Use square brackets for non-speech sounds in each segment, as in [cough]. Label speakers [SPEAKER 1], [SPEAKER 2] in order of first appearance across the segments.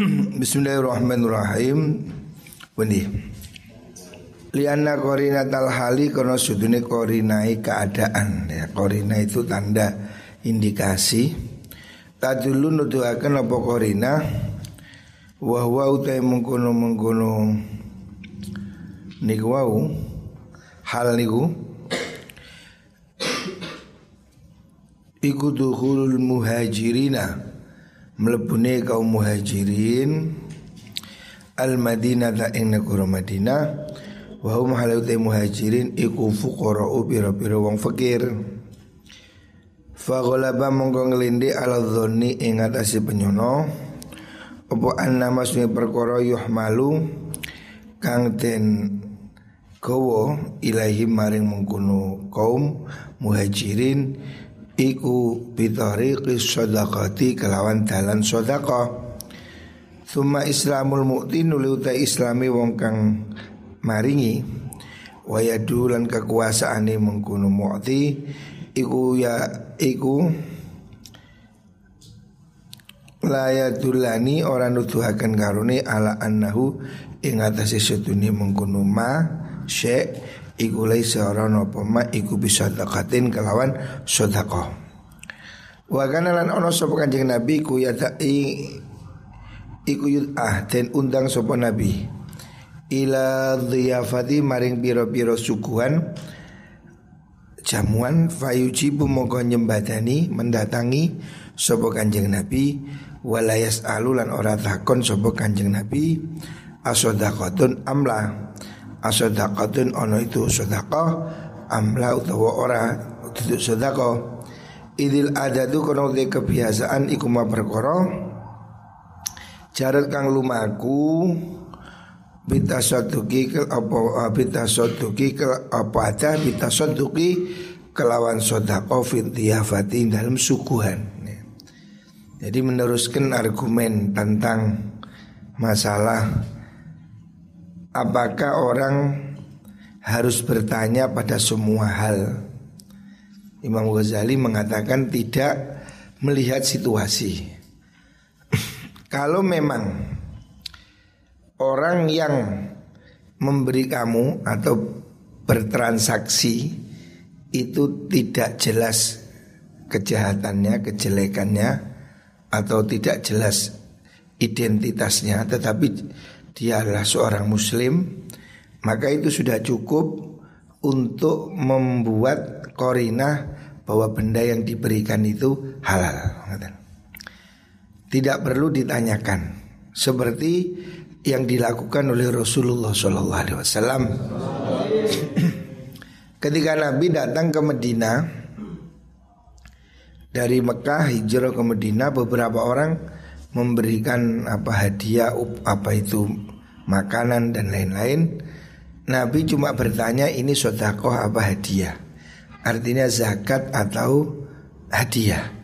[SPEAKER 1] Bismillahirrahmanirrahim. Benih. Lianna korina tal hali kono sudune korinai keadaan. Ya korina itu tanda indikasi. Tadulu nuduhaken apa korina? Wahwa utai mengkono mengkono niku wau. Hal niku. Iku dukhulul muhajirina mlebune kaum muhajirin al madinah ta ing negara Madinah. Wa hum muhajirin iku fuqara'u pira-pira wong fakir. Fa ghalaba mongko nglindi ala dzonni ing atase penyono. Apa anna masmi perkara yuhmalu? Kang den kowo ilahi maring mengkono kaum muhajirin iku bitariqi sadaqati kelawan dalan sedekah. Suma islamul mu'ti nuli utai islami wong kang maringi. Wayadu lan kekuasaan mengkuno mu'ti Iku ya iku Layadulani orang nuduhakan karuni ala annahu Ing atasi setuni mengkuno ma Syek Iku lai seorang apa ma Iku bisa dekatin kelawan sodakoh Wa kana lan ono sapa Kanjeng Nabi ku ya iku ah den undang sapa nabi. Ila dhiyafati maring piro-piro suguhan jamuan fayujibu mongko nyembadani mendatangi sapa kanjeng nabi. Walayas alulan ora takon sapa kanjeng nabi asodakotun amla asodakotun ono itu sodako amla utawa ora itu sodako idil adadu kono kebiasaan iku ma perkara Jarat kang lumaku Bita soduki ke apa Bita soduki ke apa ada Bita soduki kelawan sodako fit diyafati dalam sukuhan Jadi meneruskan argumen tentang masalah Apakah orang harus bertanya pada semua hal? Imam Ghazali mengatakan tidak melihat situasi. [clears throat] Kalau memang orang yang memberi kamu atau bertransaksi itu tidak jelas kejahatannya, kejelekannya atau tidak jelas identitasnya tetapi dia adalah seorang muslim maka itu sudah cukup untuk membuat korina bahwa benda yang diberikan itu halal. Tidak perlu ditanyakan seperti yang dilakukan oleh Rasulullah Wasallam. [clears throat] Ketika Nabi datang ke Medina dari Mekah hijrah ke Medina, beberapa orang memberikan apa hadiah, apa itu makanan dan lain-lain. Nabi cuma bertanya ini sodakoh apa hadiah, artinya zakat atau hadiah.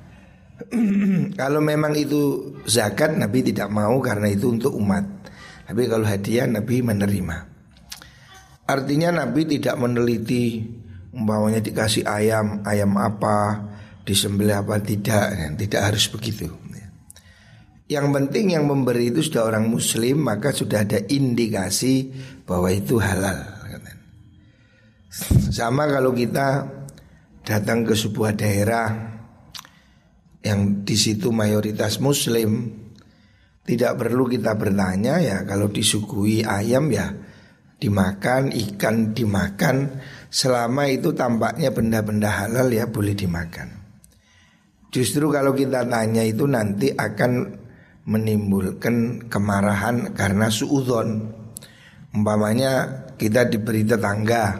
[SPEAKER 1] [clears throat] kalau memang itu zakat Nabi tidak mau karena itu untuk umat. Tapi kalau hadiah Nabi menerima. Artinya Nabi tidak meneliti umpamanya dikasih ayam, ayam apa, disembelih apa tidak, tidak harus begitu. Yang penting yang memberi itu sudah orang muslim maka sudah ada indikasi bahwa itu halal. Sama kalau kita datang ke sebuah daerah yang di situ mayoritas muslim tidak perlu kita bertanya ya kalau disuguhi ayam ya dimakan ikan dimakan selama itu tampaknya benda-benda halal ya boleh dimakan. Justru kalau kita tanya itu nanti akan menimbulkan kemarahan karena suudon. Umpamanya kita diberi tetangga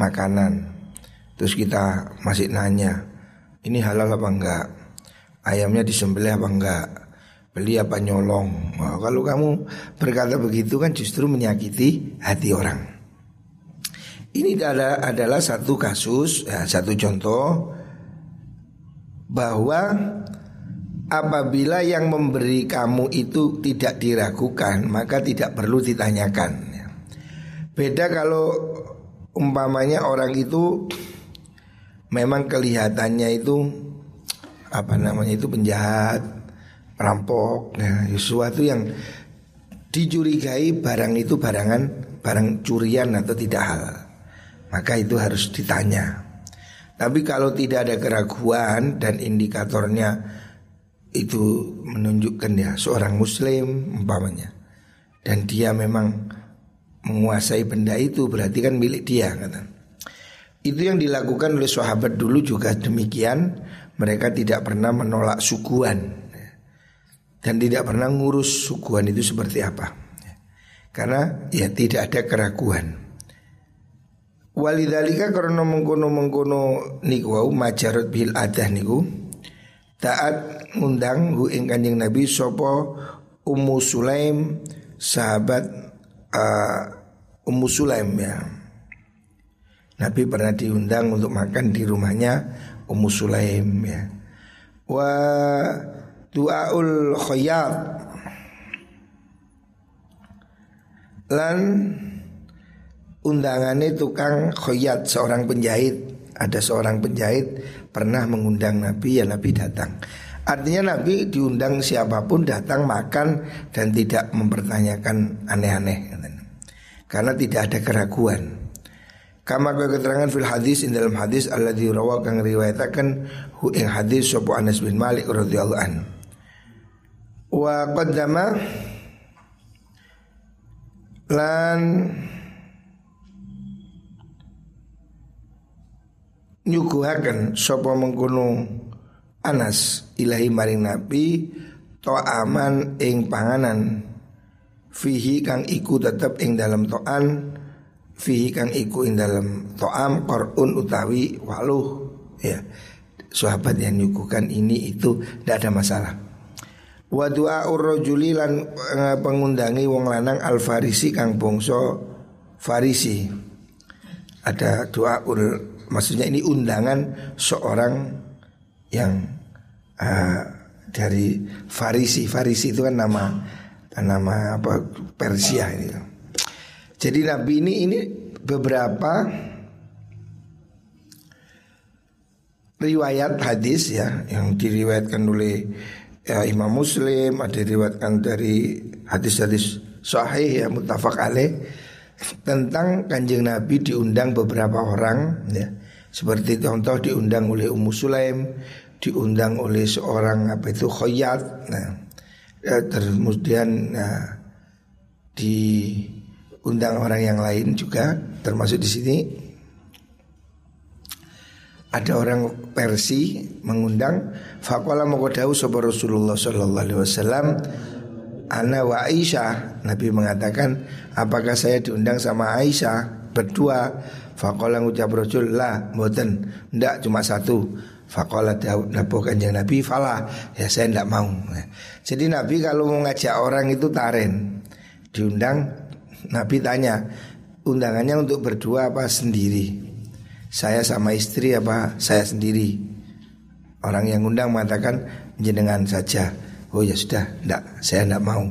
[SPEAKER 1] makanan, terus kita masih nanya, ini halal apa enggak? ayamnya disembelih apa enggak, beli apa nyolong. Nah, kalau kamu berkata begitu kan justru menyakiti hati orang. Ini adalah, adalah satu kasus, ya, satu contoh bahwa apabila yang memberi kamu itu tidak diragukan maka tidak perlu ditanyakan. Ya. Beda kalau umpamanya orang itu memang kelihatannya itu apa namanya itu penjahat, rampok ya, sesuatu yang dicurigai barang itu barangan barang curian atau tidak halal maka itu harus ditanya tapi kalau tidak ada keraguan dan indikatornya itu menunjukkan ya seorang muslim umpamanya dan dia memang menguasai benda itu berarti kan milik dia kata. Itu yang dilakukan oleh sahabat dulu juga demikian mereka tidak pernah menolak suguhan dan tidak pernah ngurus suguhan itu seperti apa. Karena ya tidak ada keraguan. Walidalika karena mengkono mengkono niku wau majarot bil adah niku taat ngundang hu ing kanjeng Nabi sopo Ummu Sulaim sahabat uh, Ummu Sulaim ya. Nabi pernah diundang untuk makan di rumahnya Ummu Sulaim ya. Wa duaul khayyat lan undangannya tukang khoyat seorang penjahit ada seorang penjahit pernah mengundang Nabi ya Nabi datang artinya Nabi diundang siapa pun datang makan dan tidak mempertanyakan aneh-aneh karena tidak ada keraguan. Kama kau keterangan fil hadis in dalam hadis Allah rawa kang riwayatakan hu ing hadis sapa Anas bin Malik radhiyallahu an. Wa qaddama lan nyuguhaken sapa mengkono Anas ilahi maring Nabi aman ing panganan. Fihi kang iku tetep ing dalam to'an fihi kang iku ing dalam to'am korun utawi waluh. Ya sahabat yang nyuguhkan ini itu tidak ada masalah. Wa du'a urrojuli lan eh, pengundangi wong lanang al farisi kang bongso farisi. Ada doa ur maksudnya ini undangan seorang yang uh, dari farisi farisi itu kan nama nama apa Persia ini jadi Nabi ini ini beberapa riwayat hadis ya yang diriwayatkan oleh ya, Imam Muslim, ada diriwayatkan dari hadis-hadis sahih ya mutafak alaih tentang kanjeng Nabi diundang beberapa orang ya. Seperti contoh diundang oleh Ummu Sulaim, diundang oleh seorang apa itu khoyat. Nah, ya, kemudian nah, di undang orang yang lain juga termasuk di sini. Ada orang Persi mengundang faqala maqadahu sapa Rasulullah sallallahu alaihi wasallam ana wa Aisyah Nabi mengatakan apakah saya diundang sama Aisyah berdua? Faqala ngucap Rasul la mboten ndak cuma satu faqala dawuh kanjeng Nabi? Fala ya saya ndak mau. Jadi Nabi kalau mau ngajak orang itu taren diundang Nabi tanya undangannya untuk berdua apa sendiri? Saya sama istri apa saya sendiri. Orang yang undang mengatakan jenengan saja. Oh ya sudah, enggak, saya enggak mau.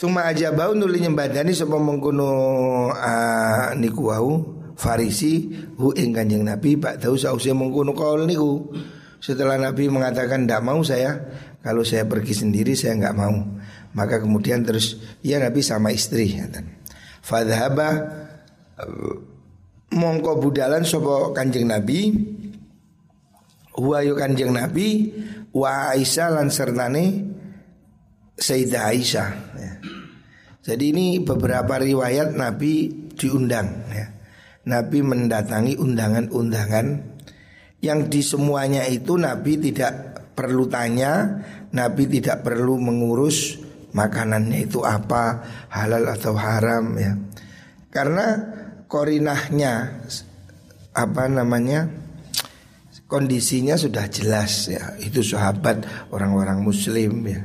[SPEAKER 1] Suma aja bau nuli nyembadani sapa mengkono uh, niku wau Farisi hu ing Kanjeng Nabi Pak tahu sausia mengkono kaul niku. Setelah Nabi mengatakan tidak mau saya, kalau saya pergi sendiri saya nggak mau. Maka kemudian terus ya Nabi sama istri Fadhaba mongko budalan sopo kanjeng Nabi Huwa yu kanjeng Nabi Wa Aisyah lan sertane Sayyidah Aisyah ya. Jadi ini beberapa riwayat Nabi diundang ya. Nabi mendatangi undangan-undangan Yang di semuanya itu Nabi tidak perlu tanya Nabi tidak perlu mengurus makanannya itu apa halal atau haram ya. Karena korinahnya apa namanya kondisinya sudah jelas ya. Itu sahabat orang-orang muslim ya.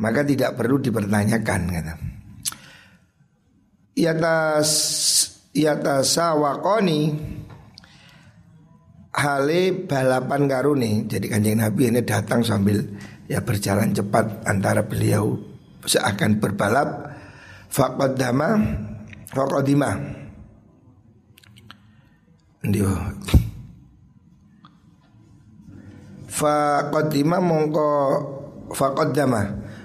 [SPEAKER 1] Maka tidak perlu dipertanyakan kata. Yatas yatasawakoni. Hale balapan karuni. Jadi kanjeng nabi ini datang sambil ya berjalan cepat antara beliau seakan berbalap. Faqaddama faqadima Ndio Faqaddima mongko faqaddama.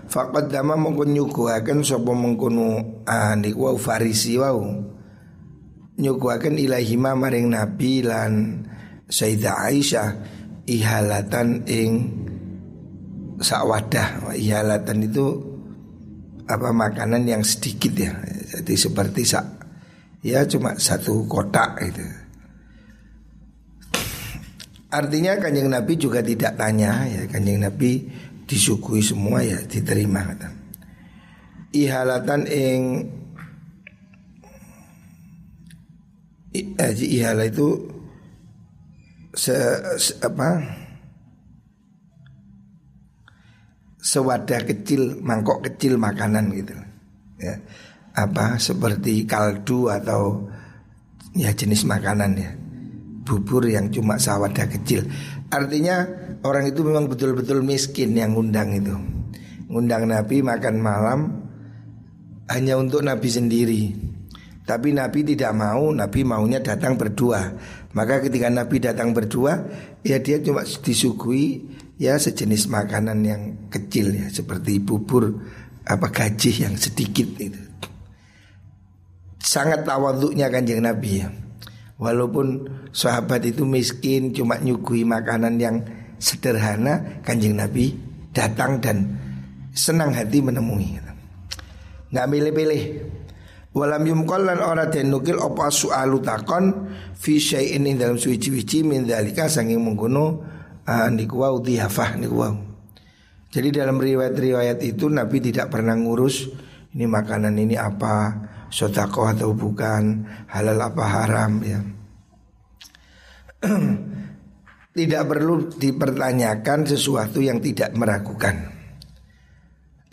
[SPEAKER 1] Faqaddama mongko nyuguhaken sapa mengkono ah niku wau farisi wau nyuguhaken ilahima maring nabi lan Sayyidah Aisyah ihalatan ing sakwadah. Ihalatan itu apa makanan yang sedikit ya. Jadi seperti sak ya cuma satu kotak itu. Artinya kanjeng nabi juga tidak tanya ya. Kanjeng nabi disuguhi semua ya diterima. Ihalatan ing eh, ihala itu se, se apa sewadah kecil, mangkok kecil makanan gitu. Ya. Apa seperti kaldu atau ya jenis makanan ya. Bubur yang cuma sewadah kecil. Artinya orang itu memang betul-betul miskin yang ngundang itu. Ngundang Nabi makan malam hanya untuk Nabi sendiri. Tapi Nabi tidak mau, Nabi maunya datang berdua. Maka ketika Nabi datang berdua, ya dia cuma disuguhi ya sejenis makanan yang kecil ya seperti bubur apa gaji yang sedikit itu. Sangat tawaduknya kanjeng Nabi ya. Walaupun sahabat itu miskin cuma nyuguhi makanan yang sederhana, kanjeng Nabi datang dan senang hati menemui. Nggak milih-pilih. Walam yumkol lan ora den nukil apa sualu takon fi syai'in dalam suci-wici min dalika sanging mengkono uh, niku wau dihafah niku wau. Jadi dalam riwayat-riwayat itu Nabi tidak pernah ngurus ini makanan ini apa, sodako atau bukan, halal apa haram ya. [clears throat] tidak perlu dipertanyakan sesuatu yang tidak meragukan.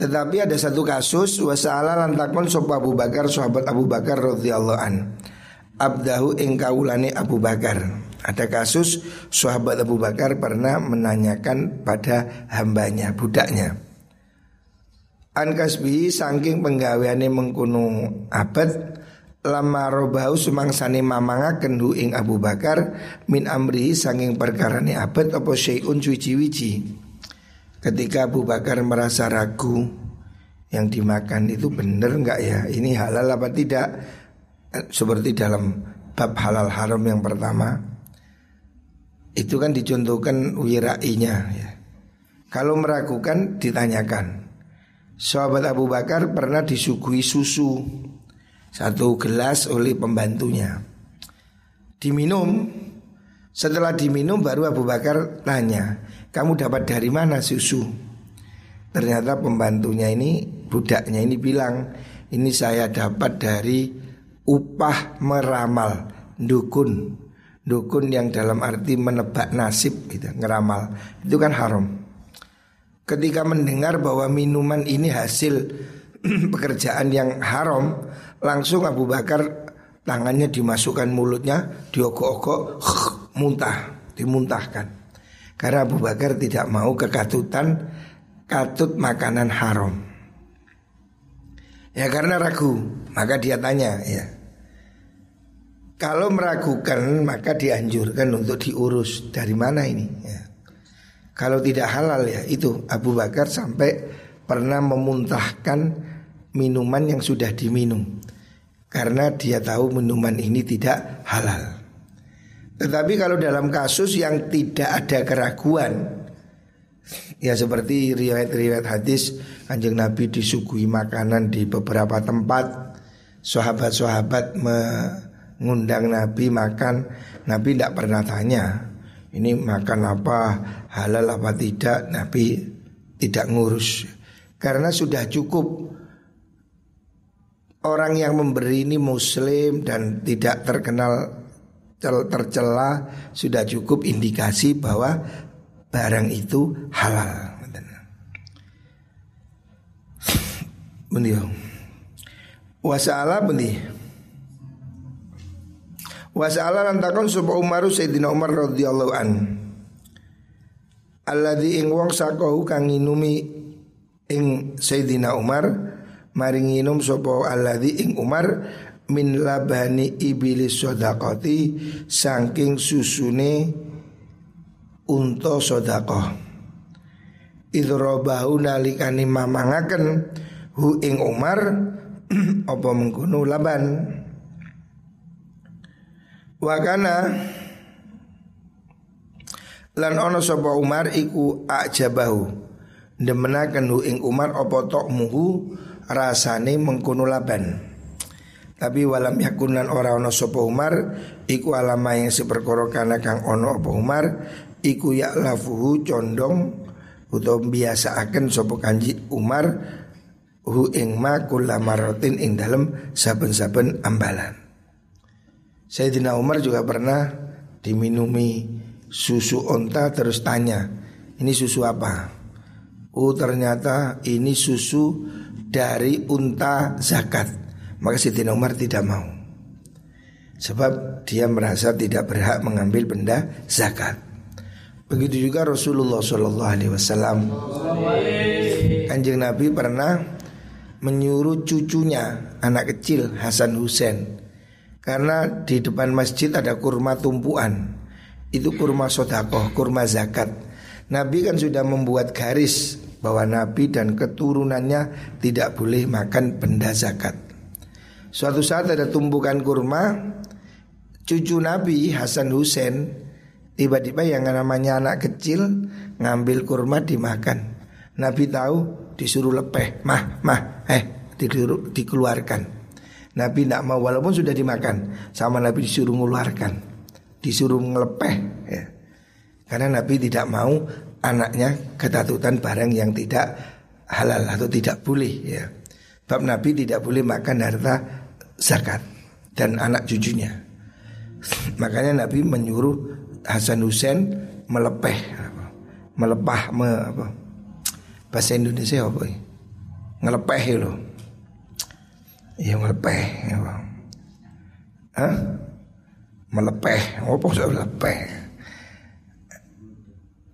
[SPEAKER 1] Tetapi ada satu kasus wasala lantakon sop Abu Bakar sahabat Abu Bakar radhiyallahu an. Abdahu ing Abu Bakar. Ada kasus sahabat Abu Bakar pernah menanyakan pada hambanya, budaknya. An kasbihi saking penggaweane mengkuno abad lama robahu sumangsane mamanga kendu ing Abu Bakar min amrihi saking perkarane abad apa syai'un suci-wici. Ketika Abu Bakar merasa ragu yang dimakan itu benar enggak ya? Ini halal apa tidak? Seperti dalam bab halal haram yang pertama itu kan dicontohkan wirainya ya. Kalau meragukan ditanyakan. Sahabat Abu Bakar pernah disuguhi susu satu gelas oleh pembantunya. Diminum. Setelah diminum baru Abu Bakar tanya, "Kamu dapat dari mana susu?" Ternyata pembantunya ini, budaknya ini bilang, "Ini saya dapat dari upah meramal dukun." dukun yang dalam arti menebak nasib gitu, ngeramal itu kan haram. Ketika mendengar bahwa minuman ini hasil [clears throat] pekerjaan yang haram, langsung Abu Bakar tangannya dimasukkan mulutnya, diogok-ogok, [clears throat] muntah, dimuntahkan. Karena Abu Bakar tidak mau kekatutan katut makanan haram. Ya karena ragu, maka dia tanya ya. Kalau meragukan maka dianjurkan untuk diurus dari mana ini ya. Kalau tidak halal ya itu Abu Bakar sampai pernah memuntahkan minuman yang sudah diminum Karena dia tahu minuman ini tidak halal Tetapi kalau dalam kasus yang tidak ada keraguan Ya seperti riwayat-riwayat hadis Kanjeng Nabi disuguhi makanan di beberapa tempat Sahabat-sahabat me ngundang Nabi makan, Nabi tidak pernah tanya ini makan apa, halal apa tidak, Nabi tidak ngurus. Karena sudah cukup. Orang yang memberi ini muslim dan tidak terkenal tercela sudah cukup indikasi bahwa barang itu halal. Benih. Wasala benih. Wasala lan takon sapa Umar Sayyidina Umar radhiyallahu an. Alladzi ing wong sakohu kang ing Sayyidina Umar maring nginum sapa alladzi ing Umar min labani iblis sadaqati saking susune unta sedekah idrobahu nalikani mamangaken hu ing Umar [clears throat] apa mengkono laban. Wakana lan ono sapa Umar iku ajabahu demenaken hu ing Umar apa tok muhu rasane mengkono laban tapi walam yakunan ora ono sapa Umar iku alama yang seperkara kana kang ono apa Umar iku ya lafuhu condong utawa biasa akan sapa kanji Umar hu ing ma kullamaratin ing dalem saben-saben ambalan Sayyidina Umar juga pernah diminumi susu onta terus tanya ini susu apa? Oh ternyata ini susu dari unta zakat Maka Sayyidina Umar tidak mau. Sebab dia merasa tidak berhak mengambil benda zakat. Begitu juga Rasulullah Shallallahu Alaihi Wasallam. Kanjeng Nabi pernah menyuruh cucunya anak kecil Hasan Hussein. Karena di depan masjid ada kurma tumpuan. Itu kurma sodakoh, kurma zakat. Nabi kan sudah membuat garis bahwa Nabi dan keturunannya tidak boleh makan benda zakat Suatu saat ada tumpukan kurma Cucu Nabi Hasan Hussein Tiba-tiba yang namanya anak kecil Ngambil kurma dimakan Nabi tahu disuruh lepeh Mah, mah, eh dikeluarkan Nabi tidak mau walaupun sudah dimakan sama Nabi disuruh mengeluarkan, disuruh ngelepeh ya. Karena Nabi tidak mau anaknya ketatutan barang yang tidak halal atau tidak boleh ya. Bab Nabi tidak boleh makan harta zakat dan anak cucunya. [laughs] Makanya Nabi menyuruh Hasan Hussein melepeh melepah me, apa? bahasa Indonesia apa ngelepeh loh Ya melepeh ya. Hah? Melepeh Apa usah melepeh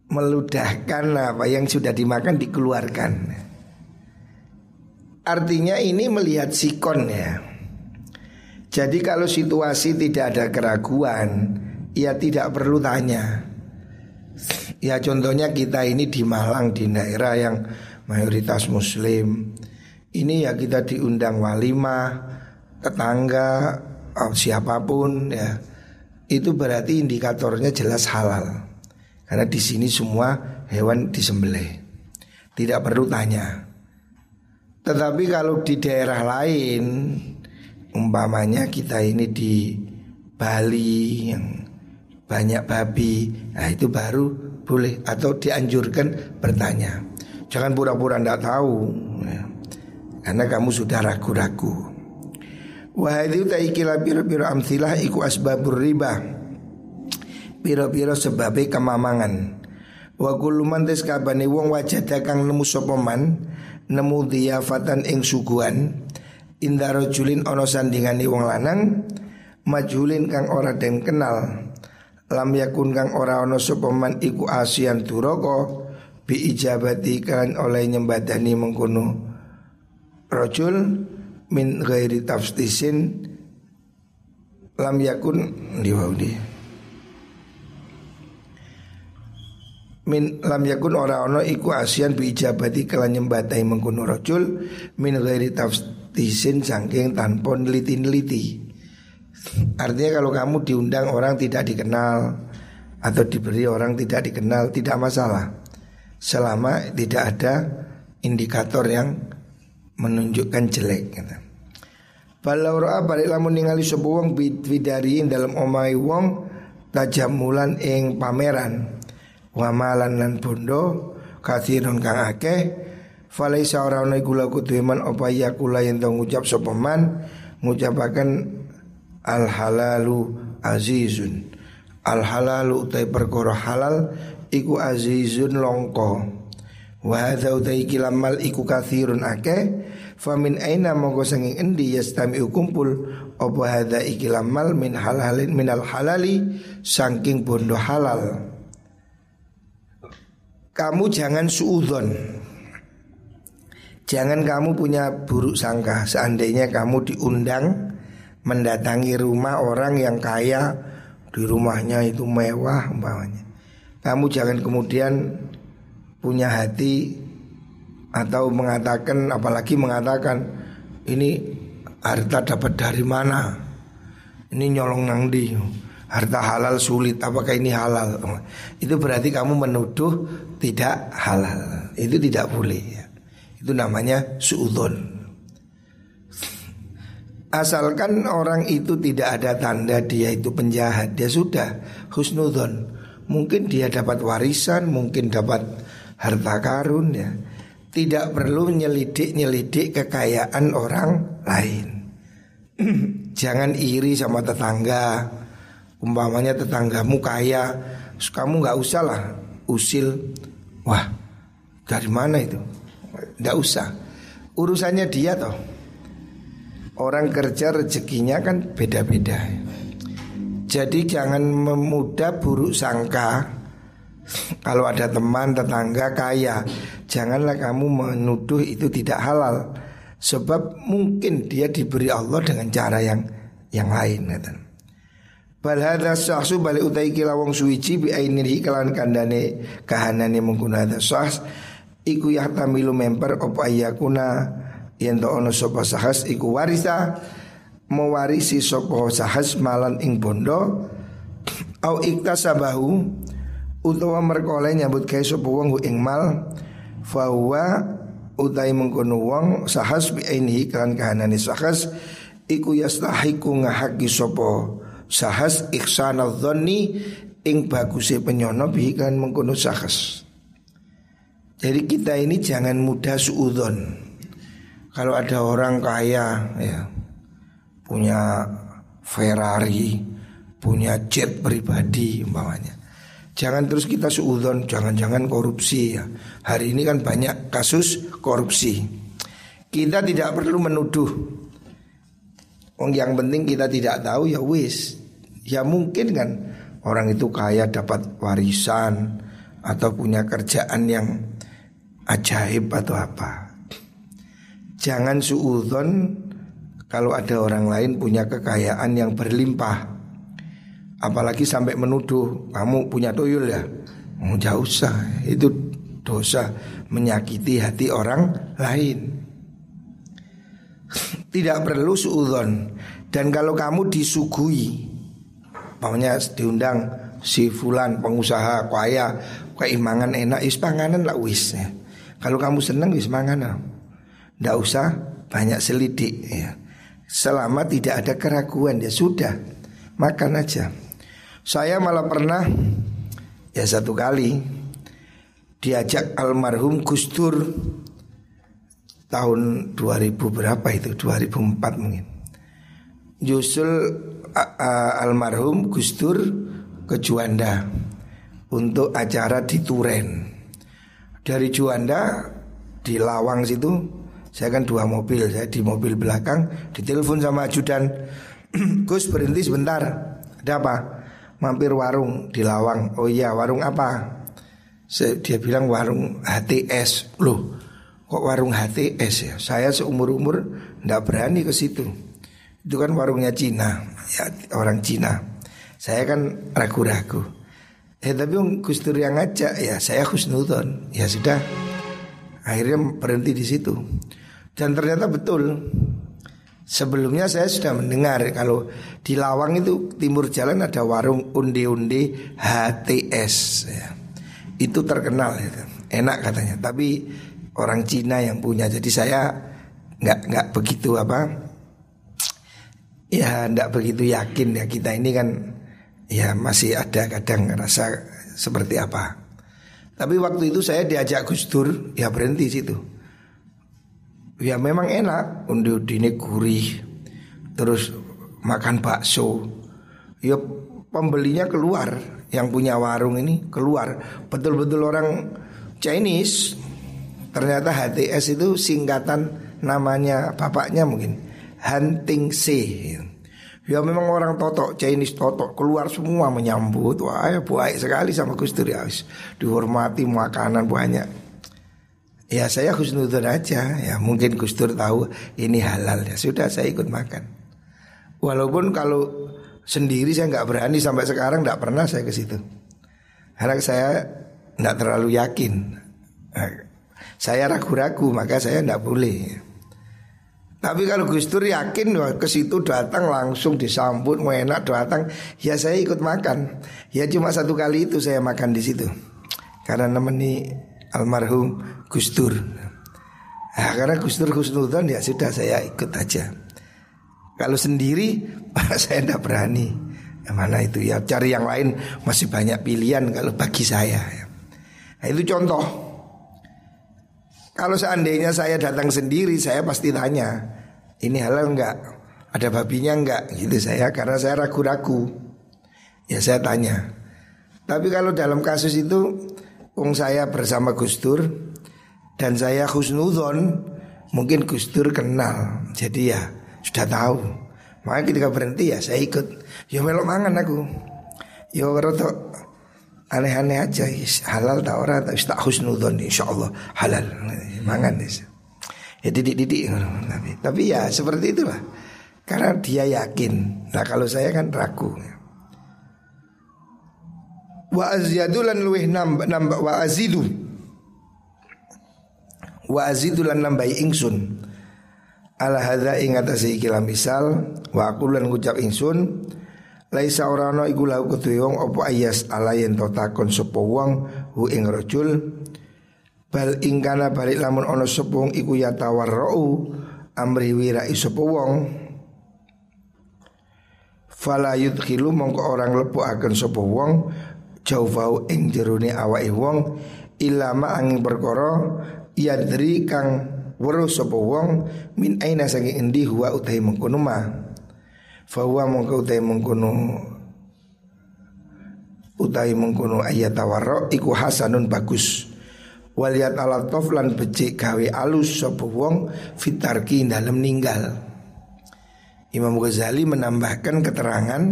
[SPEAKER 1] Meludahkan apa yang sudah dimakan dikeluarkan Artinya ini melihat sikon ya Jadi kalau situasi tidak ada keraguan Ya tidak perlu tanya Ya contohnya kita ini di Malang di daerah yang mayoritas muslim ini ya kita diundang walimah, tetangga, oh, siapa pun ya. Itu berarti indikatornya jelas halal. Karena di sini semua hewan disembelih. Tidak perlu tanya. Tetapi kalau di daerah lain umpamanya kita ini di Bali yang banyak babi, nah itu baru boleh atau dianjurkan bertanya. Jangan pura-pura tidak tahu. Ya. Karena kamu sudah ragu-ragu Wahai taikila biro-biro amsilah iku asbabur riba Biro-biro sebabnya kemamangan Wa kuluman tes kabane wong wajada kang nemu sopoman Nemu diafatan ing suguhan Indah rojulin ono sandingani wong lanang Majulin kang ora den kenal. Lam yakun kang ora ono sopoman iku asian turoko Bi ijabati kan oleh nyembadani mengkuno rojul min ghairi tafstisin lam yakun diwaudi min lam yakun ora ono iku asian bi ijabati kala nyembatai mengkono. Rojul min tafstisin saking tanpa neliti-neliti. Artinya kalau kamu diundang orang tidak dikenal atau diberi orang tidak dikenal tidak masalah. Selama tidak ada indikator yang menunjukkan jelek kata. Kalau roa balik lamun ningali sapa wong bidariin dalam omai wong tajamulan ing pameran. Wamalan lan bondo kathirun kang akeh falaisa ora ana iku laku man apa ya kula yen ngucap sapa man? Ngucapaken al halalu azizun. Al halalu utai perkara halal iku azizun longko Wa hadza utai kilamal iku kathirun ake Famin aina mongko sanging endi yastami kumpul Apa hadza ikilamal min halalin minal halali Sangking bondo halal. Kamu jangan suudon Jangan kamu punya buruk sangka Seandainya kamu diundang Mendatangi rumah orang yang kaya Di rumahnya itu mewah umpamanya kamu jangan kemudian punya hati atau mengatakan apalagi mengatakan ini harta dapat dari mana? Ini nyolong nang di. Harta halal sulit, apakah ini halal? Itu berarti kamu menuduh tidak halal. Itu tidak boleh. Itu namanya suudon. Asalkan orang itu tidak ada tanda dia itu penjahat, dia sudah husnudon. Mungkin dia dapat warisan, mungkin dapat harta karun ya. Tidak perlu nyelidik-nyelidik kekayaan orang lain [clears throat] Jangan iri sama tetangga Umpamanya tetanggamu kaya Kamu nggak usah lah usil Wah dari mana itu Nggak usah. Urusannya dia toh. Orang kerja rezekinya kan beda-beda. Jadi jangan memudah buruk sangka. [laughs] Kalau ada teman tetangga kaya Janganlah kamu menuduh itu tidak halal. Sebab mungkin dia diberi Allah dengan cara yang yang lain kata. Bal hadza syahsu balik utai kila wong suwici bi ainihi kelawan kandane kahanane menggunakan syahs iku yahtamilu member apa ayakuna yen to ono sapa sahas iku warisa. Mewarisi sapa sahas malan ing bondo. Au iktasabahu utawa merkole nyambut gawe sapa wong ing mal. Fahuwa utai mengkono wong sahas bi ainihi kan kahanane sahas. Iku yastahiku ngahaki sopo sahas ihsana dhonni ing baguse penyono bi kan mengkono sahas jadi kita ini jangan mudah suudon. Kalau ada orang kaya ya punya Ferrari, punya jet pribadi umpamanya. Jangan terus kita suudon, jangan-jangan korupsi ya. Hari ini kan banyak kasus korupsi. Kita tidak perlu menuduh. Yang penting kita tidak tahu ya wis. Ya mungkin kan orang itu kaya dapat warisan atau punya kerjaan yang ajaib atau apa. Jangan suudon kalau ada orang lain punya kekayaan yang berlimpah. Apalagi sampai menuduh kamu punya tuyul ya oh, Jauh usah Itu dosa menyakiti hati orang lain [laughs] Tidak perlu suudon Dan kalau kamu disuguhi Pokoknya diundang si fulan pengusaha kaya Keimangan enak is panganan lah wis ya. Kalau kamu senang wis manganan Tidak usah banyak selidik ya. Selama tidak ada keraguan ya sudah Makan aja saya malah pernah ya satu kali diajak almarhum Gus Dur tahun 2000 berapa itu 2004 mungkin. Justru almarhum Gus Dur ke Juanda untuk acara di Turen. Dari Juanda di Lawang situ saya kan dua mobil, saya di mobil belakang ditelepon sama ajudan [clears throat] Gus berhenti sebentar. Ada apa? mampir warung di Lawang. Oh iya, warung apa? Dia bilang warung HTS. Loh, kok warung HTS ya? Saya seumur-umur ndak berani ke situ. Itu kan warungnya Cina, ya orang Cina. Saya kan ragu-ragu. Eh tapi Gus Dur yang ngajak ya saya khusnudon. Ya sudah. Akhirnya berhenti di situ. Dan ternyata betul Sebelumnya saya sudah mendengar kalau di Lawang itu timur jalan ada warung undi-undi HTS ya. Itu terkenal itu. Enak katanya. Tapi orang Cina yang punya. Jadi saya nggak nggak begitu apa ya nggak begitu yakin ya kita ini kan ya masih ada kadang rasa seperti apa. Tapi waktu itu saya diajak Gus Dur ya berhenti situ. Ya memang enak. Ini gurih Terus makan bakso. Ya pembelinya keluar Yang punya warung ini keluar. Betul-betul orang Chinese. Ternyata HTS itu singkatan namanya bapaknya mungkin. Hunting C Ya memang orang totok Chinese totok keluar semua menyambut Wah ya baik sekali sama Gus Dur ya Dihormati makanan banyak Ya saya khusnudun aja Ya mungkin Gus Dur tahu ini halal ya Sudah saya ikut makan Walaupun kalau sendiri saya nggak berani sampai sekarang nggak pernah saya ke situ. Karena saya tidak terlalu yakin. Nah, saya ragu-ragu maka saya tidak boleh. Tapi kalau Gus Dur yakin wah, ke situ datang langsung disambut mau enak datang ya saya ikut makan. Ya cuma satu kali itu saya makan di situ. Karena nemeni almarhum Gus Dur. Nah, karena Gus Dur Husnudon ya sudah saya ikut aja. Kalau sendiri [laughs] saya tidak berani. Yang mana itu ya cari yang lain masih banyak pilihan kalau bagi saya. Nah, itu contoh. Kalau seandainya saya datang sendiri, saya pasti tanya, ini halal enggak? Ada babinya enggak? Gitu saya, karena saya ragu-ragu. Ya saya tanya. Tapi kalau dalam kasus itu, Ung saya bersama Gus Dur dan saya Husnudon, mungkin Gus Dur kenal. Jadi ya sudah tahu. Makanya ketika berhenti ya saya ikut. Ya melok mangan aku. Ya rotok aneh-aneh aja halal tak ora tak tak husnudon insyaallah. Halal. Mangan desa ya didik-didik. Tapi tapi ya seperti itulah. Karena dia yakin. Nah kalau saya kan ragu. Wa azyadu lan luweh nambah nambah wa azidu. Wa azidu lan nambahi ingsun. Ala hadza ing atase iki misal wa aku lan ngucap ingsun Laisa orano iku lahu kedue wong apa ayas alayen to takon wong hu ing rajul. Bal ingkana balik lamun ana sapa wong iku ya tawarrau amri wira sapa wong. Fala yudkhilu mongko orang lepo akan sapa wong jauh ing jerone awake wong ilama angin perkara yadri kang weruh sapa wong min aina saking endi huwa utahe mengkono Fahuwa mongko utai mengkono Utai mengkono ayat tawarro Iku hasanun bagus. Waliyat ala lan becik gawe alus Sopo wong fitarki dalam ninggal. Imam Ghazali menambahkan keterangan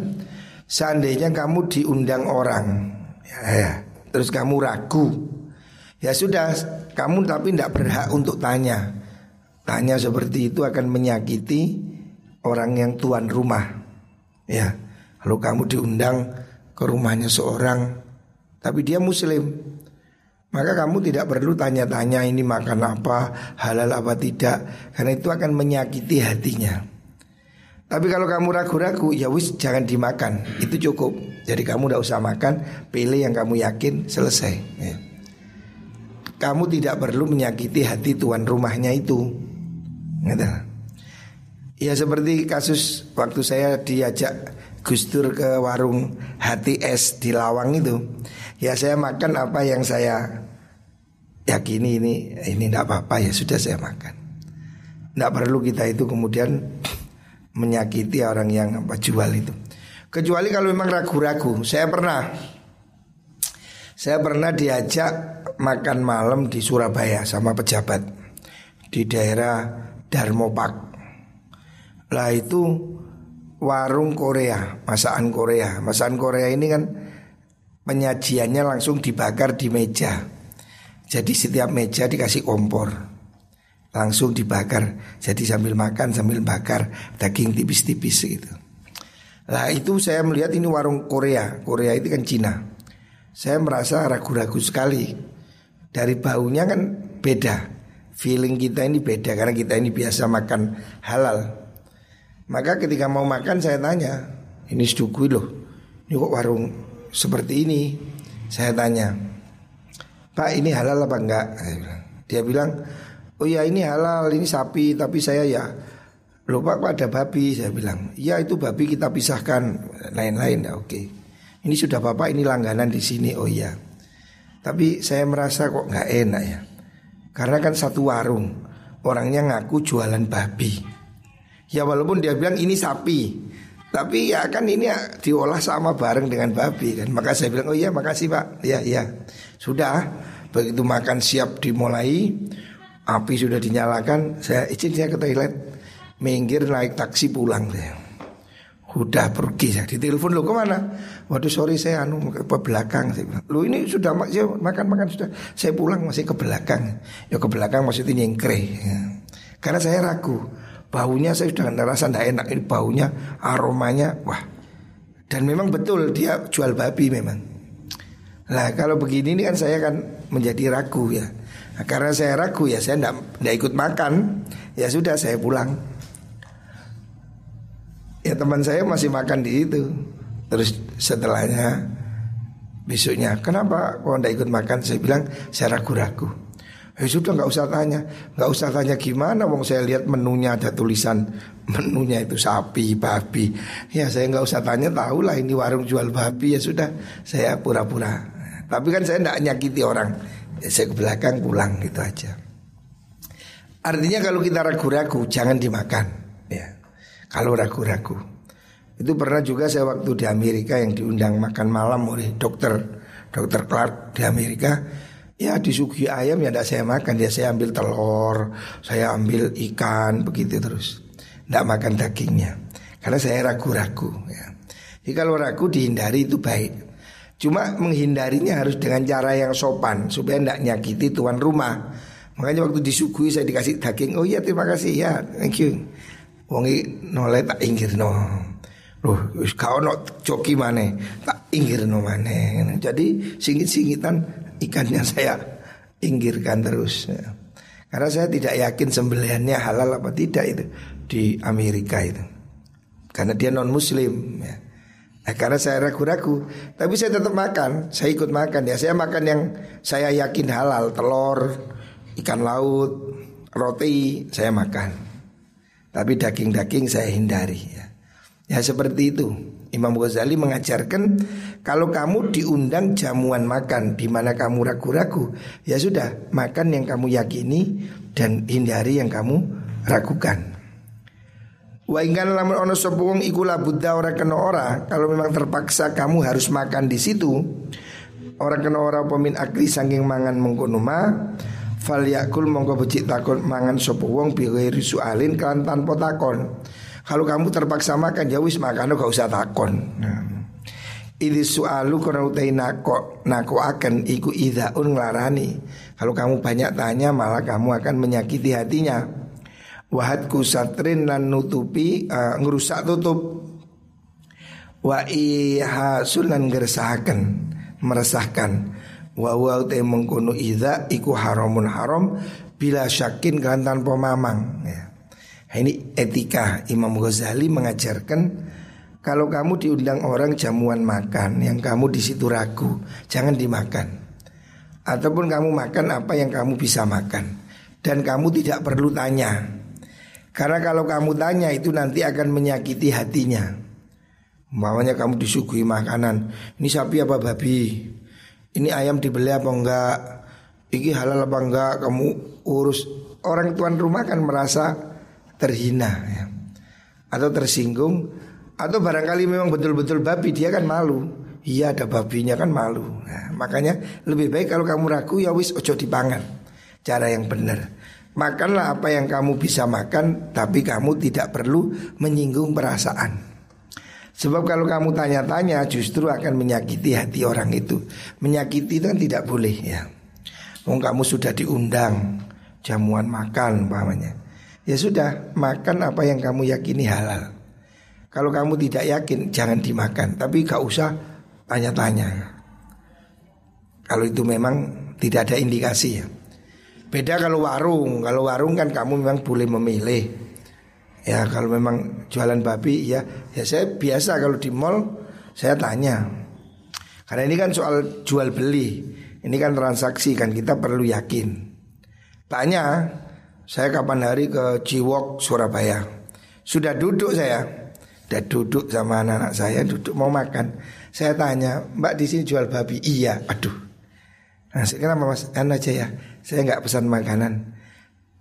[SPEAKER 1] Seandainya kamu diundang orang ya, ya, Terus kamu ragu Ya sudah Kamu tapi tidak berhak untuk tanya. Tanya seperti itu akan menyakiti orang yang tuan rumah. Ya, kalau kamu diundang ke rumahnya seorang tapi dia muslim, maka kamu tidak perlu tanya-tanya ini makan apa, halal apa tidak, karena itu akan menyakiti hatinya. Tapi kalau kamu ragu-ragu, ya wis jangan dimakan, itu cukup. Jadi kamu tidak usah makan, pilih yang kamu yakin selesai. Ya. Kamu tidak perlu menyakiti hati tuan rumahnya itu. Ya seperti kasus waktu saya diajak Gus Dur ke warung hati es di Lawang itu Ya saya makan apa yang saya yakini ini ini tidak apa-apa ya sudah saya makan. Tidak perlu kita itu kemudian [tsk] menyakiti orang yang apa jual itu. Kecuali kalau memang ragu-ragu. Saya pernah Saya pernah diajak makan malam di Surabaya sama pejabat Di daerah Darmopak lah itu warung Korea, masakan Korea. Masakan Korea ini kan penyajiannya langsung dibakar di meja. Jadi setiap meja dikasih kompor. Langsung dibakar. Jadi sambil makan sambil bakar daging tipis-tipis gitu. Lah itu saya melihat ini warung Korea. Korea itu kan Cina. Saya merasa ragu-ragu sekali. Dari baunya kan beda. Feeling kita ini beda karena kita ini biasa makan halal. Maka ketika mau makan saya tanya, ini sedukui loh, ini kok warung seperti ini? Saya tanya, Pak ini halal apa enggak? Dia bilang, oh ya ini halal, ini sapi, tapi saya ya lupa Pak ada babi. Saya bilang, ya itu babi kita pisahkan, lain-lain ya oke. Ini sudah bapak ini langganan di sini, oh iya. Tapi saya merasa kok nggak enak ya, karena kan satu warung, orangnya ngaku jualan babi. Ya walaupun dia bilang ini sapi Tapi ya kan ini ya diolah sama bareng dengan babi kan Maka saya bilang oh iya makasih pak Ya iya Sudah Begitu makan siap dimulai Api sudah dinyalakan Saya izin saya ke toilet Minggir naik taksi pulang saya Udah pergi saya ditelepon lo ke mana? Waduh sorry saya anu ke belakang saya bilang. Lo ini sudah ya, makan makan sudah. Saya pulang masih ke belakang. Ya ke belakang maksudnya nyengkre. Ya. Karena saya ragu. Baunya saya sudah ngerasa tidak enak ini baunya, aromanya, wah. Dan memang betul dia jual babi memang. Nah kalau begini ini kan saya kan menjadi ragu ya. Nah, Karena saya ragu ya saya tidak ikut makan Ya sudah saya pulang. Ya teman saya masih makan di itu. Terus setelahnya Besoknya kenapa kok tidak ikut makan? Saya bilang saya ragu-ragu Ya sudah nggak usah tanya, nggak usah tanya gimana. Wong saya lihat menunya ada tulisan menunya itu sapi, babi. Ya saya nggak usah tanya, tahu lah ini warung jual babi ya sudah. Saya pura-pura. Tapi kan saya tidak nyakiti orang. Ya, saya ke belakang pulang gitu aja. Artinya kalau kita ragu-ragu jangan dimakan. Ya, kalau ragu-ragu. Itu pernah juga saya waktu di Amerika yang diundang makan malam oleh dokter dokter Clark di Amerika Ya disuguhi ayam ya tidak saya makan. Ya saya ambil telur Saya ambil ikan begitu terus. Tidak makan dagingnya. Karena saya ragu-ragu ya. Jadi kalau ragu dihindari itu baik. Cuma menghindarinya harus dengan cara yang sopan Supaya tidak nyakiti tuan rumah. Makanya waktu disuguhi saya dikasih daging Oh iya terima kasih ya thank you. Wongi nolai tak inggir no Loh, kau no coki mana tak inggir no mana Jadi singit-singitan ikannya saya pinggirkan terus ya. Karena saya tidak yakin sembelihannya halal apa tidak itu di Amerika itu Karena dia non muslim ya. Nah, karena saya ragu-ragu Tapi saya tetap makan Saya ikut makan ya Saya makan yang saya yakin halal Telur, ikan laut, roti Saya makan Tapi daging-daging saya hindari ya. Ya seperti itu Imam Ghazali mengajarkan kalau kamu diundang jamuan makan di mana kamu ragu-ragu, ya sudah makan yang kamu yakini dan hindari yang kamu ragukan. Wa ingkana lamun ono sapa wong iku la buddha ora kena kalau memang terpaksa kamu harus makan di situ, ora kena ora pemin akli saking mangan mengkono ma fal yakul takon mangan sapa wong bi sualin kan. Kalau kamu terpaksa makan ya wis makan gak usah takon. Nah. Ini soalu kono utai nako nako akan iku idaun ngelarani. Kalau kamu banyak tanya malah kamu akan menyakiti hatinya. Wahat kusatrin lan nutupi uh, ngerusak tutup. Wa iha sunan gersahaken meresahkan. Wa wa utai mengkono ida iku haramun haram bila syakin kan tanpa mamang. Ya. Nah, ini etika Imam Ghazali mengajarkan kalau kamu diundang orang jamuan makan yang kamu di situ ragu, jangan dimakan. Ataupun kamu makan apa yang kamu bisa makan dan kamu tidak perlu tanya. Karena kalau kamu tanya itu nanti akan menyakiti hatinya. Umpamanya kamu disuguhi makanan, ini sapi apa babi? Ini ayam dibeli apa enggak? Ini halal apa enggak? Kamu urus orang tuan rumah kan merasa terhina ya. atau tersinggung atau barangkali memang betul-betul babi dia kan malu iya ada babinya kan malu nah, makanya lebih baik kalau kamu ragu ya wis ojo dipangan cara yang benar makanlah apa yang kamu bisa makan tapi kamu tidak perlu menyinggung perasaan Sebab kalau kamu tanya-tanya justru akan menyakiti hati orang itu. Menyakiti kan tidak boleh ya. Wong kamu sudah diundang jamuan makan umpamanya. Ya sudah, makan apa yang kamu yakini halal. Kalau kamu tidak yakin, jangan dimakan. Tapi gak usah tanya-tanya. Kalau itu memang tidak ada indikasi ya. Beda kalau warung. Kalau warung kan kamu memang boleh memilih. Ya kalau memang jualan babi ya, ya saya biasa kalau di mall saya tanya. Karena ini kan soal jual beli. Ini kan transaksi kan kita perlu yakin. Tanya saya kapan hari ke Ciwok Surabaya. Sudah duduk saya. Sudah duduk sama anak-anak saya Duduk mau makan. Saya tanya Mbak di sini jual babi? Iya. Aduh. Nah kenapa mas? Kan aja ya Saya nggak pesan makanan.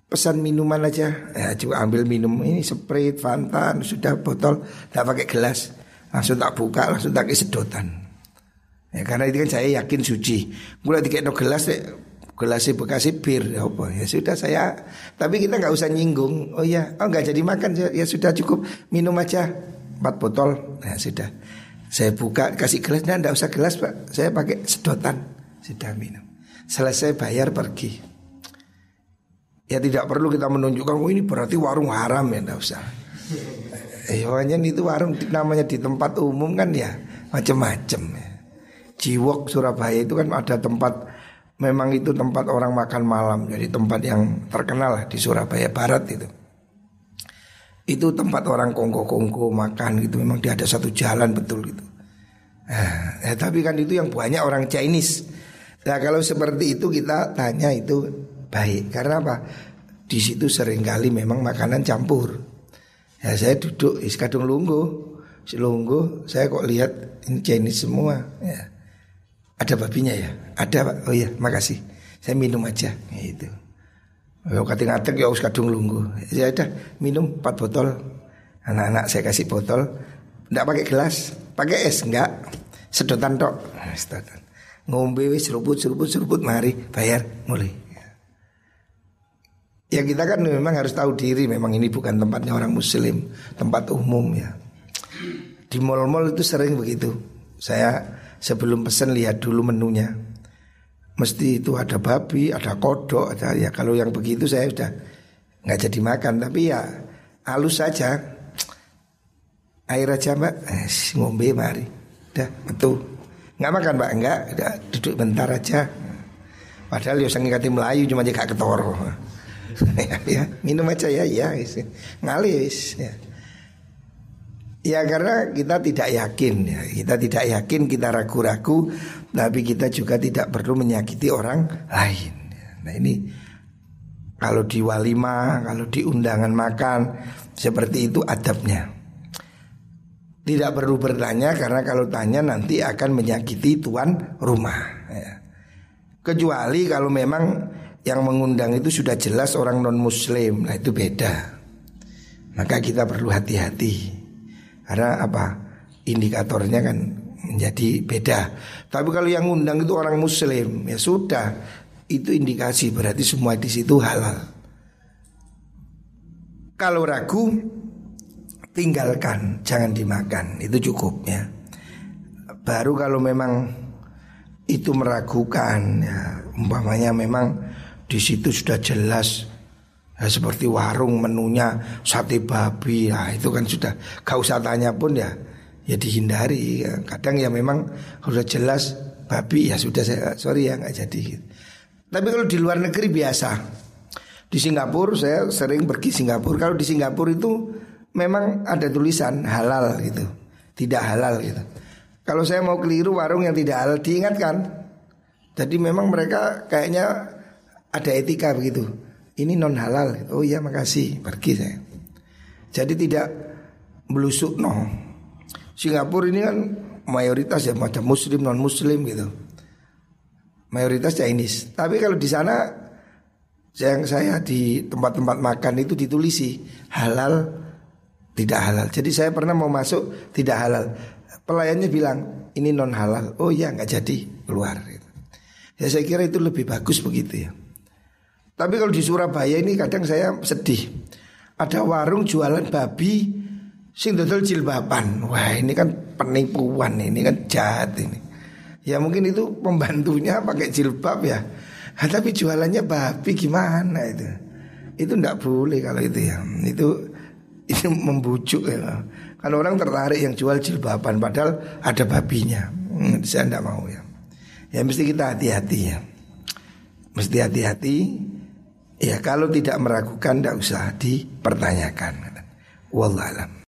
[SPEAKER 1] Pesan minuman aja. Ya coba ambil minum. Ini Sprite, Fanta Sudah botol Tidak pakai gelas. Langsung tak buka Langsung tak sedotan. Ya, karena itu kan saya yakin suci. Mulai dikit no gelas gelasi bekasi bir ya apa? Ya sudah saya tapi kita nggak usah nyinggung. Oh ya oh nggak jadi makan. Ya, ya sudah cukup. Minum aja empat botol. Ya sudah. Saya buka kasih gelas. Nah nggak usah gelas pak. Saya pakai sedotan. Sudah minum. Selesai bayar pergi. Ya tidak perlu kita menunjukkan oh ini berarti warung haram ya nggak usah. Eh hanya itu warung namanya di tempat umum kan ya macam-macam ya. Jiwok Surabaya itu kan ada tempat memang itu tempat orang makan malam jadi tempat yang terkenal di Surabaya Barat itu. Itu tempat orang kongko-kongko makan gitu memang dia ada satu jalan betul gitu. Nah, ya, tapi kan itu yang banyak orang Chinese. Nah kalau seperti itu kita tanya itu baik karena apa? Di situ sering kali memang makanan campur. Ya saya duduk is kadung lunggu si lunggu saya kok lihat ini Chinese semua ya ada babinya ya? Ada pak. Oh iya, makasih. Saya minum aja. Itu. Ya kati ngatek ya us kadung lunggu. Ya udah minum 4 botol. Anak-anak saya kasih botol. Enggak pakai gelas, pakai es enggak. Sedotan tok. Nah, sedotan. Ngombe wis seruput seruput seruput mari bayar mulai. Ya kita kan memang harus tahu diri memang ini bukan tempatnya orang muslim, tempat umum ya. Di mall-mall itu sering begitu. Saya sebelum pesan lihat dulu menunya. Mesti itu ada babi, ada kodok, ada ya kalau yang begitu saya sudah nggak jadi makan. Tapi ya halus saja. Air aja mbak, eh, ngombe mari. Dah betul. Nggak makan mbak, enggak. Udah duduk bentar aja. Padahal ya sangi kati Melayu cuma jaga ketoro. [laughs] ya, ya, minum aja ya, ya. Ngalis. Ya. Ya karena kita tidak yakin ya. Kita tidak yakin, kita ragu-ragu Tapi kita juga tidak perlu menyakiti orang lain. Nah ini Kalau di walima, kalau di undangan makan Seperti itu adabnya. Tidak perlu bertanya karena kalau tanya nanti akan menyakiti tuan rumah ya. Kecuali kalau memang yang mengundang itu sudah jelas orang non muslim Nah itu beda. Maka kita perlu hati-hati karena apa? Indikatornya kan menjadi beda. Tapi kalau yang undang itu orang muslim, ya sudah. Itu indikasi berarti semua di situ halal. Kalau ragu tinggalkan, jangan dimakan. Itu cukup ya. Baru kalau memang itu meragukan ya umpamanya memang di situ sudah jelas Ya, seperti warung menunya sate babi, nah itu kan sudah gak usah tanya pun ya, ya dihindari. Kadang ya memang sudah jelas babi ya sudah saya sorry ya nggak jadi. Tapi kalau di luar negeri biasa, di Singapura saya sering pergi Singapura. Kalau di Singapura itu memang ada tulisan halal gitu, tidak halal gitu. Kalau saya mau keliru warung yang tidak halal diingatkan. Jadi memang mereka kayaknya ada etika begitu ini non halal. Oh iya makasih, pergi saya. Jadi tidak melusuk no. Singapura ini kan mayoritas ya macam muslim non muslim gitu. Mayoritas Chinese. Tapi kalau di sana yang saya di tempat-tempat makan itu ditulisi halal tidak halal. Jadi saya pernah mau masuk tidak halal. Pelayannya bilang ini non halal. Oh iya nggak jadi keluar. Ya saya kira itu lebih bagus begitu ya. Tapi kalau di Surabaya ini kadang saya sedih. Ada warung jualan babi sing dodol jilbaban. Wah, ini kan penipuan ini kan jahat ini. Ya mungkin itu pembantunya pakai jilbab ya. Nah, tapi jualannya babi gimana itu? Itu ndak boleh kalau itu ya. Itu itu membujuk ya. Kalau orang tertarik yang jual jilbaban padahal ada babinya. Hmm, saya ndak mau ya. Ya mesti kita hati-hati ya. Mesti hati-hati Ya kalau tidak meragukan tidak usah dipertanyakan. Wallahualam.